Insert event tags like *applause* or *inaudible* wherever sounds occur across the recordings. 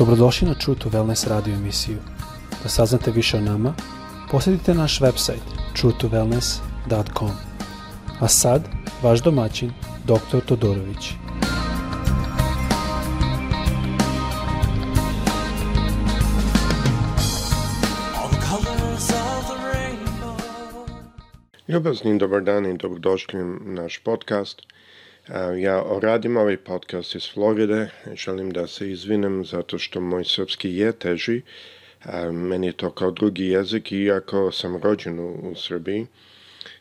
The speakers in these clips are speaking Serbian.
Dobrodošli na True to Wellness radio emisiju. Da saznate više o nama, posjetite naš website truetowellness.com. A sad, vaš domaćin, dr. Todorović. Ljubaznim dobar dan i dobrodošli na naš podcast – Ehm, ja radim ovaj podcast iz Floride. Želim da se izvinem zato što moj srpski je teži. Ehm, meni je to kao drugi jezik, iako sam rođen u Srbiji.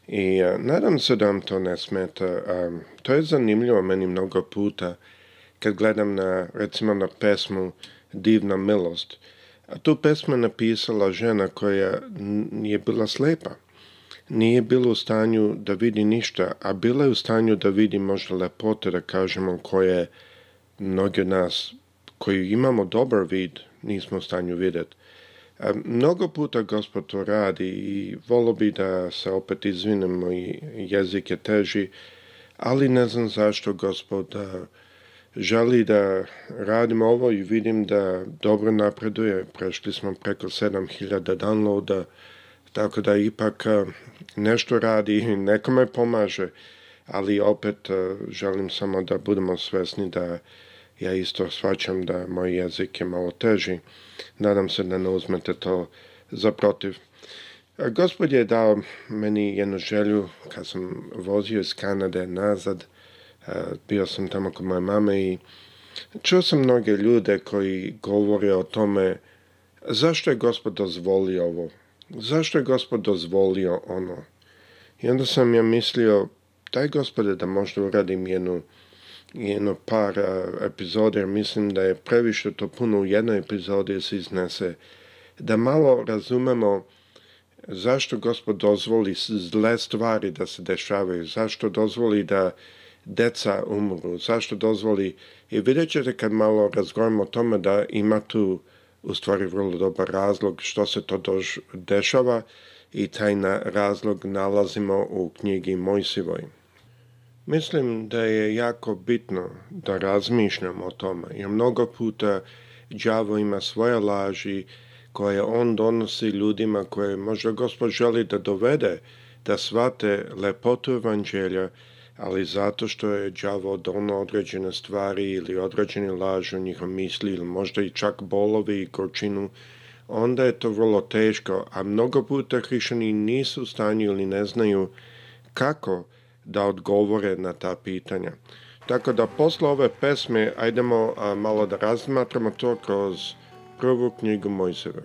I e, nadam se da vam to ne smeta. Ehm, to je zanimljivo meni mnogo puta kad gledam na, recimo na pesmu Divna milost. A tu pesmu je napisala žena koja je bila slepa nije bilo u stanju da vidi ništa, a bila je u stanju da vidi možda lepote, da kažemo, koje mnogi od nas koji imamo dobar vid nismo u stanju vidjeti. Mnogo puta gospod to radi i volo bi da se opet izvinemo i jezik je teži, ali ne znam zašto gospod želi da radimo ovo i vidim da dobro napreduje. Prešli smo preko 7000 downloada, tako da ipak eh, nešto radi i nekome pomaže, ali opet eh, želim samo da budemo svesni da ja isto shvaćam da moj jezik je malo teži. Nadam se da ne uzmete to za protiv. Eh, gospod je dao meni jednu želju kad sam vozio iz Kanade nazad. Bio sam tamo kod moje mame i čuo sam mnoge ljude koji govore o tome zašto je gospod dozvolio ovo zašto je gospod dozvolio ono? I onda sam ja mislio, daj gospode da možda uradim jednu, jedno par epizoda, epizode, jer mislim da je previše to puno u jednoj epizodi se iznese, da malo razumemo zašto gospod dozvoli zle stvari da se dešavaju, zašto dozvoli da deca umru, zašto dozvoli i vidjet ćete kad malo razgovaramo o tome da ima tu u stvari vrlo dobar razlog što se to dož, dešava i taj na, razlog nalazimo u knjigi Mojsivoj. Mislim da je jako bitno da razmišljamo o tome, jer mnogo puta đavo ima svoje laži koje on donosi ljudima koje možda Gospod želi da dovede da svate lepotu evanđelja ali zato što je đavo dono određene stvari ili određeni laž u njihom misli ili možda i čak bolovi i kočinu, onda je to vrlo teško, a mnogo puta hrišani nisu u stanju ili ne znaju kako da odgovore na ta pitanja. Tako da posle ove pesme ajdemo malo da razmatramo to kroz prvu knjigu Mojseve.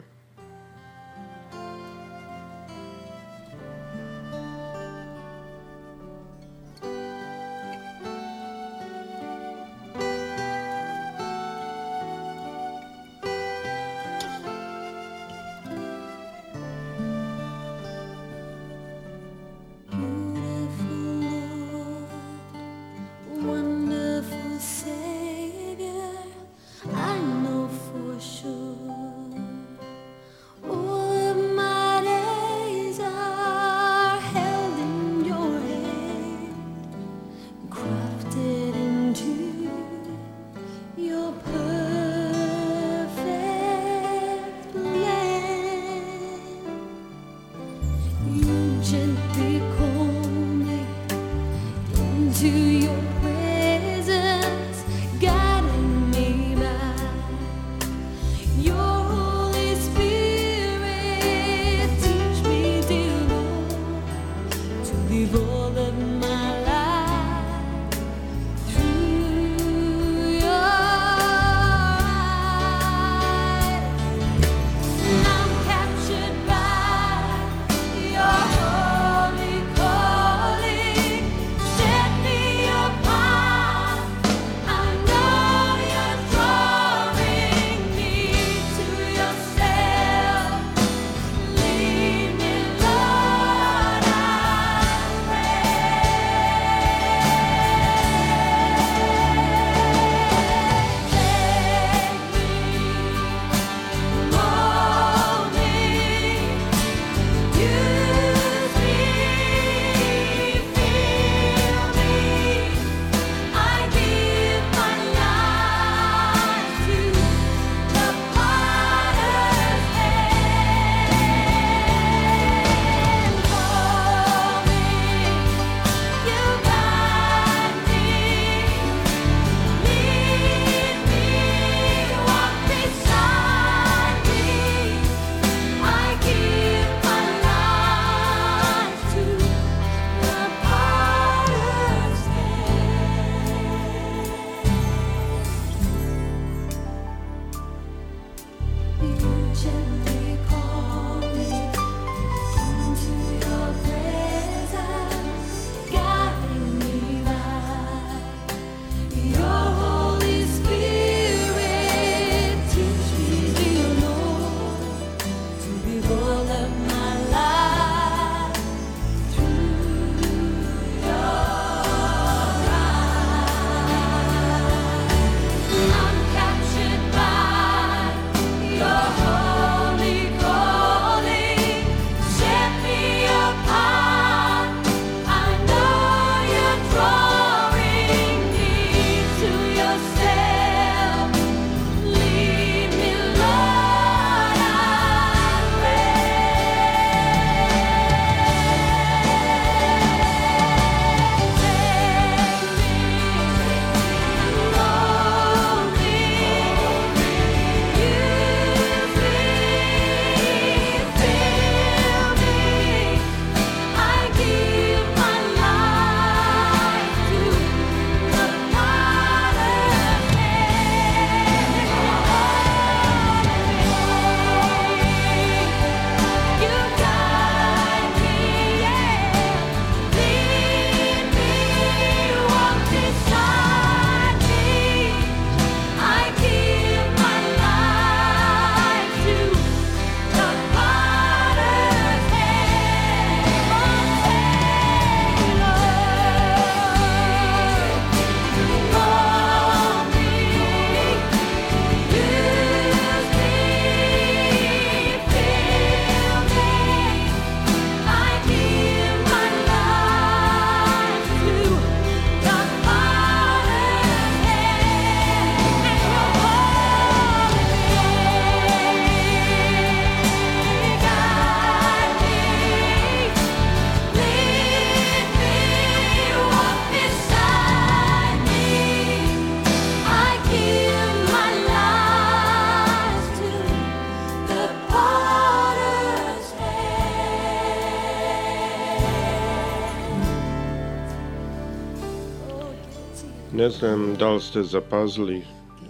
Ne znam da li ste zapazili,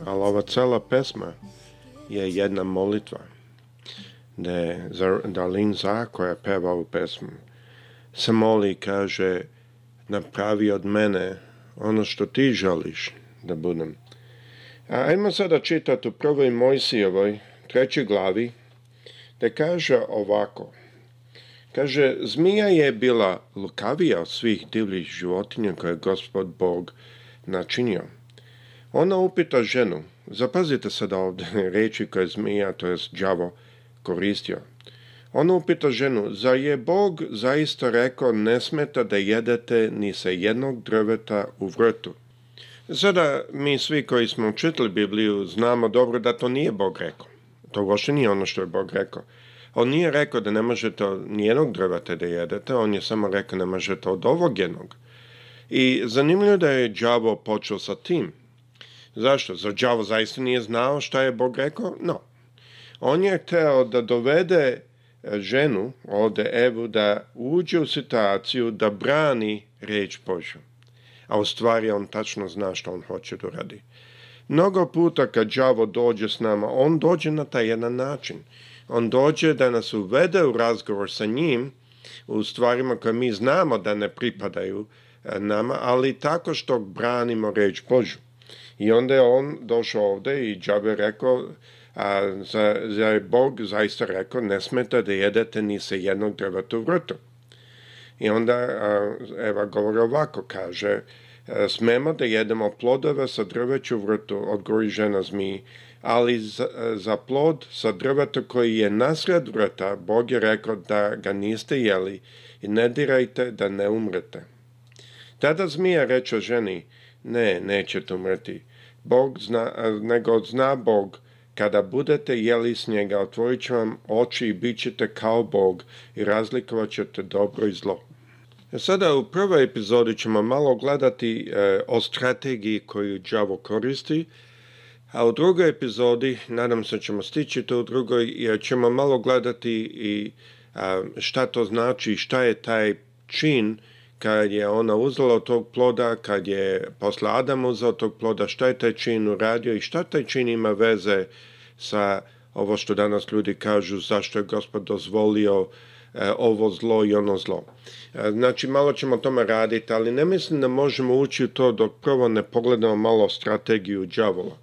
ali ova cela pesma je jedna molitva. Da je Linza koja peva ovu pesmu se moli i kaže napravi od mene ono što ti želiš da budem. A ajmo sada čitati u prvoj Mojsijevoj, trećoj glavi, da kaže ovako. Kaže, zmija je bila lukavija od svih divljih životinja koje je gospod Bog načinio. Ona upita ženu, zapazite sada ovdje *laughs* reči koje zmija, to jest đavo, koristio. Ona upita ženu, za je Bog zaista rekao ne smeta da jedete ni sa jednog drveta u vrtu? Sada mi svi koji smo čitali Bibliju znamo dobro da to nije Bog rekao. To uopšte nije ono što je Bog rekao. On nije rekao da ne možete nijednog drveta da jedete, on je samo rekao ne možete od ovog jednog. I zanimljivo da je đavo počeo sa tim. Zašto? Za đavo zaista nije znao šta je Bog rekao? No. On je hteo da dovede e, ženu, ovde Evu, da uđe u situaciju da brani reč Božju. A u stvari on tačno zna što on hoće da radi. Mnogo puta kad đavo dođe s nama, on dođe na taj jedan način. On dođe da nas uvede u razgovor sa njim, u stvarima koje mi znamo da ne pripadaju nama, ali tako što branimo reč Božu. I onda je on došao ovde i džabe rekao, a, za, za je Bog zaista rekao, ne smeta da jedete ni se jednog drveta u vrtu. I onda a, Eva govori ovako, kaže, e, smemo da jedemo plodove sa drveću vrtu, odgovori žena zmi ali za, za plod sa drveta koji je nasred vrta, Bog je rekao da ga niste jeli i ne dirajte da ne umrete. Tada zmija reče ženi, ne, nećete umreti. Bog zna, nego zna Bog, kada budete jeli s njega, otvorit će vam oči i bit ćete kao Bog i razlikovat ćete dobro i zlo. E, sada u prvoj epizodi ćemo malo gledati e, o strategiji koju đavo koristi, a u drugoj epizodi, nadam se ćemo stići to u drugoj, jer ćemo malo gledati i šta to znači, šta je taj čin kad je ona uzela od tog ploda, kad je posle Adam od tog ploda, šta je taj čin uradio i šta taj čin ima veze sa ovo što danas ljudi kažu zašto je gospod dozvolio e, ovo zlo i ono zlo. E, znači malo ćemo o tome raditi, ali ne mislim da možemo ući u to dok prvo ne pogledamo malo strategiju džavola.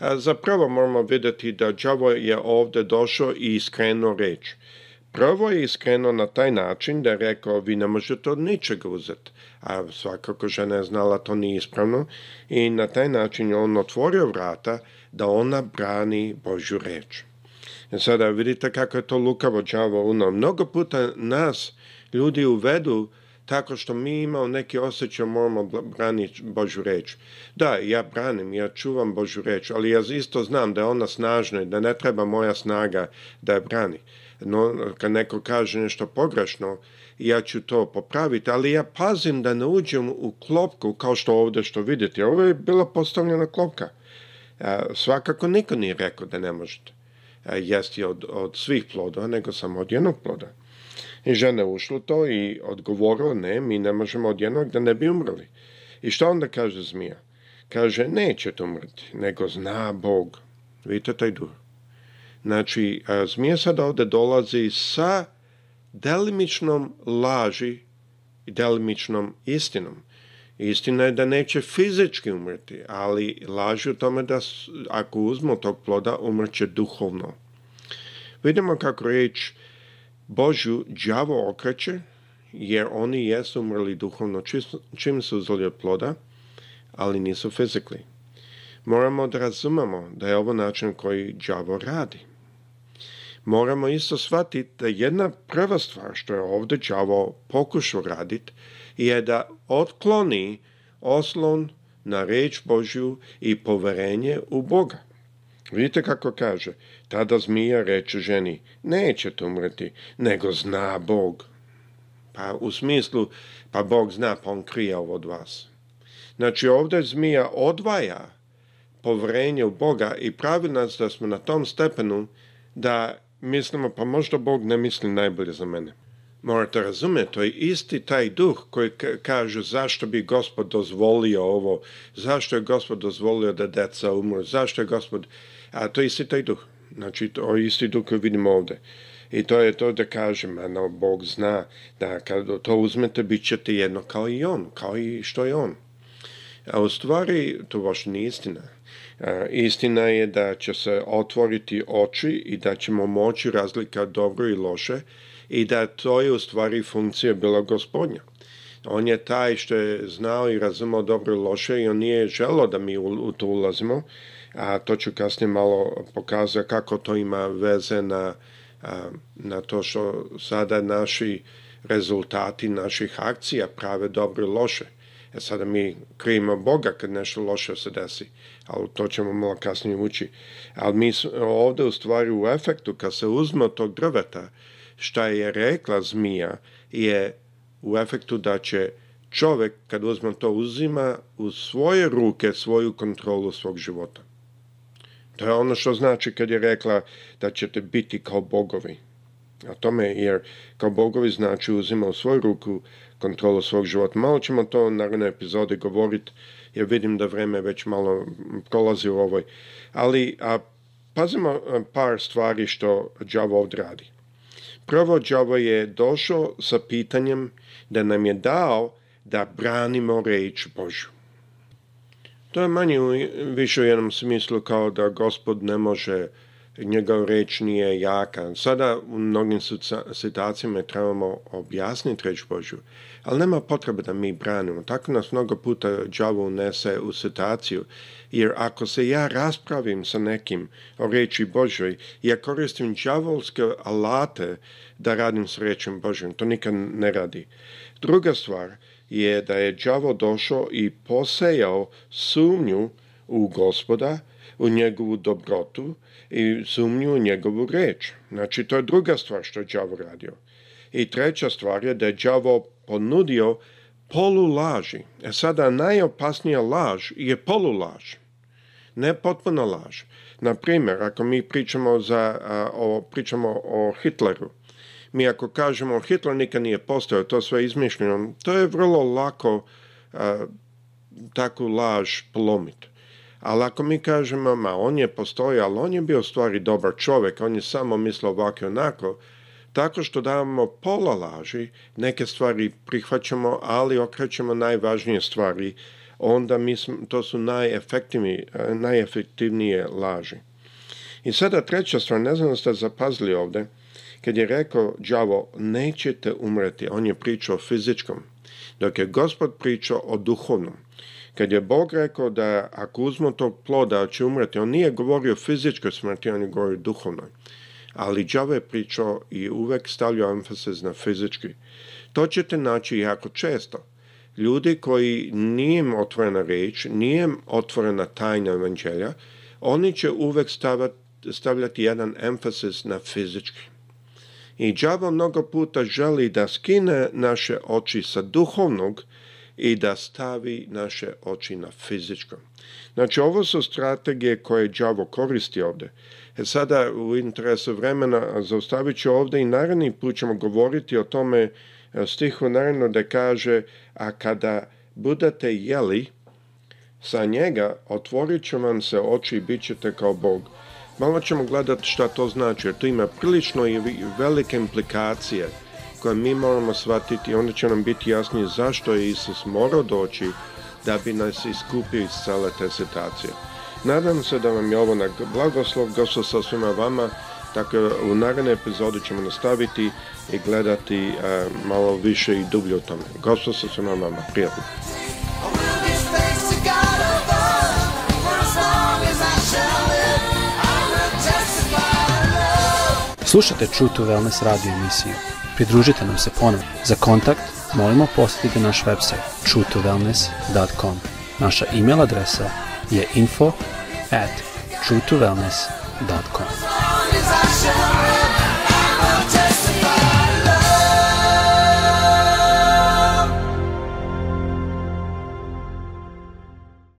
E, zapravo moramo vidjeti da đavo je ovdje došao i iskreno reći. Prvo je iskreno na taj način da je rekao vi ne možete od ničega uzeti, a svakako žena je znala to nije ispravno i na taj način je on otvorio vrata da ona brani Božju reč. E sada vidite kako je to lukavo džavo uno. Mnogo puta nas ljudi uvedu tako što mi imamo neki osjećaj moramo braniti Božu reč. Da, ja branim, ja čuvam Božju reč, ali ja isto znam da je ona snažna i da ne treba moja snaga da je brani. No, kad neko kaže nešto pogrešno, ja ću to popraviti, ali ja pazim da ne uđem u klopku, kao što ovdje što vidite. Ovo je bila postavljena klopka. E, svakako niko nije rekao da ne možete e, jesti od, od svih plodova, nego samo od jednog ploda. I žena je ušla to i odgovorila, ne, mi ne možemo od jednog da ne bi umrli. I što onda kaže zmija? Kaže, nećete umrti, nego zna Bog. Vidite taj duh. Znači, e, zmija sada ovdje dolazi sa delimičnom laži i delimičnom istinom. Istina je da neće fizički umrti, ali laži u tome da ako uzmu tog ploda umrće duhovno. Vidimo kako riječ Božju đavo okreće, jer oni jesu umrli duhovno čim su uzeli od ploda, ali nisu fizikli. Moramo da razumemo da je ovo način koji đavo radi moramo isto shvatiti da jedna prva stvar što je ovdje Čavo pokušao raditi je da otkloni oslon na reč Božju i poverenje u Boga. Vidite kako kaže, tada zmija reče ženi, nećete umreti, nego zna Bog. Pa u smislu, pa Bog zna, pa on krije ovo od vas. Znači ovdje zmija odvaja povrenje u Boga i pravi nas da smo na tom stepenu da mislimo pa možda Bog ne misli najbolje za mene. Morate razumjeti, to je isti taj duh koji kaže zašto bi gospod dozvolio ovo, zašto je gospod dozvolio da deca umru, zašto je gospod... A to je isti taj duh. Znači, to je isti duh koji vidimo ovdje. I to je to da kažem, ano, Bog zna da kad to uzmete, bit ćete jedno kao i on, kao i što je on. A u stvari, to baš nije istina. E, istina je da će se otvoriti oči i da ćemo moći razlika dobro i loše i da to je u stvari funkcija bila gospodnja. On je taj što je znao i razumao dobro i loše i on nije želo da mi u to ulazimo, a to ću kasnije malo pokazati kako to ima veze na, na to što sada naši rezultati naših akcija prave dobro i loše. E sada mi krivimo Boga kad nešto loše se desi, ali to ćemo malo kasnije ući. Ali mi ovdje u stvari u efektu, kad se uzme tog drveta, šta je rekla zmija, je u efektu da će čovjek kad uzme to uzima u svoje ruke svoju kontrolu svog života. To je ono što znači kad je rekla da ćete biti kao bogovi. A tome jer kao bogovi znači uzima u svoju ruku kontrolu svog života. Malo ćemo to u narednoj epizodi govoriti, jer vidim da vreme već malo prolazi u ovoj. Ali a, pazimo e, par stvari što Java odradi. Prvo, Java je došao sa pitanjem da nam je dao da branimo reč Božju. To je manje više u jednom smislu kao da gospod ne može njegov reč nije jaka. Sada u mnogim situacijama trebamo objasniti reč Božju, ali nema potrebe da mi branimo. Tako nas mnogo puta đavo unese u situaciju, jer ako se ja raspravim sa nekim o reči Božoj, ja koristim džavolske alate da radim s rečem Božjom. To nikad ne radi. Druga stvar je da je đavo došao i posejao sumnju u gospoda, u njegovu dobrotu i sumnju u njegovu reč. Znači, to je druga stvar što je đavo radio. I treća stvar je da je đavo ponudio polu laži. E sada najopasnija laž je polu laž. Ne potpuna laž. Na primjer, ako mi pričamo, za, o, pričamo o Hitleru, mi ako kažemo Hitler nikad nije postao, to sve izmišljeno, to je vrlo lako takvu laž plomiti. Ali ako mi kažemo, ma on je postojao, ali on je bio stvari dobar čovjek, on je samo mislio ovako i onako, tako što davamo pola laži, neke stvari prihvaćamo, ali okrećemo najvažnije stvari, onda mi to su najefektivnije, najefektivnije laži. I sada treća stvar, ne znam da ste zapazili ovdje, kad je rekao đavo nećete umreti, on je pričao o fizičkom, dok je gospod pričao o duhovnom. Kad je Bog rekao da ako uzmu tog ploda će umreti, on nije govorio o fizičkoj smrti, on je govorio o duhovnoj. Ali džave je pričao i uvek stavljao emfasis na fizički. To ćete naći jako često. Ljudi koji nije im otvorena riječ, nije im otvorena tajna evanđelja, oni će uvek stavljati jedan emfasis na fizički. I džava mnogo puta želi da skine naše oči sa duhovnog i da stavi naše oči na fizičkom. Znači, ovo su strategije koje đavo koristi ovdje. E sada, u interesu vremena, zaustavit ću ovdje i naredni put ćemo govoriti o tome e, stihu naravno da kaže a kada budete jeli sa njega, otvorit će vam se oči i bit ćete kao Bog. Malo ćemo gledati šta to znači, jer to ima prilično i velike implikacije koje mi moramo shvatiti, onda će nam biti jasnije zašto je Isus morao doći da bi nas iskupio iz cele te situacije. Nadam se da vam je ovo na blagoslov, gosto sa svima vama, tako u narednoj epizodi ćemo nastaviti i gledati e, malo više i dublje o tome. Gosto sa svima vama, prijatno. Slušate True to radio emisiju. Pridružite nam se ponovno. Za kontakt molimo posjetite naš website www.truetowellness.com Naša email adresa je info at truetowellness.com.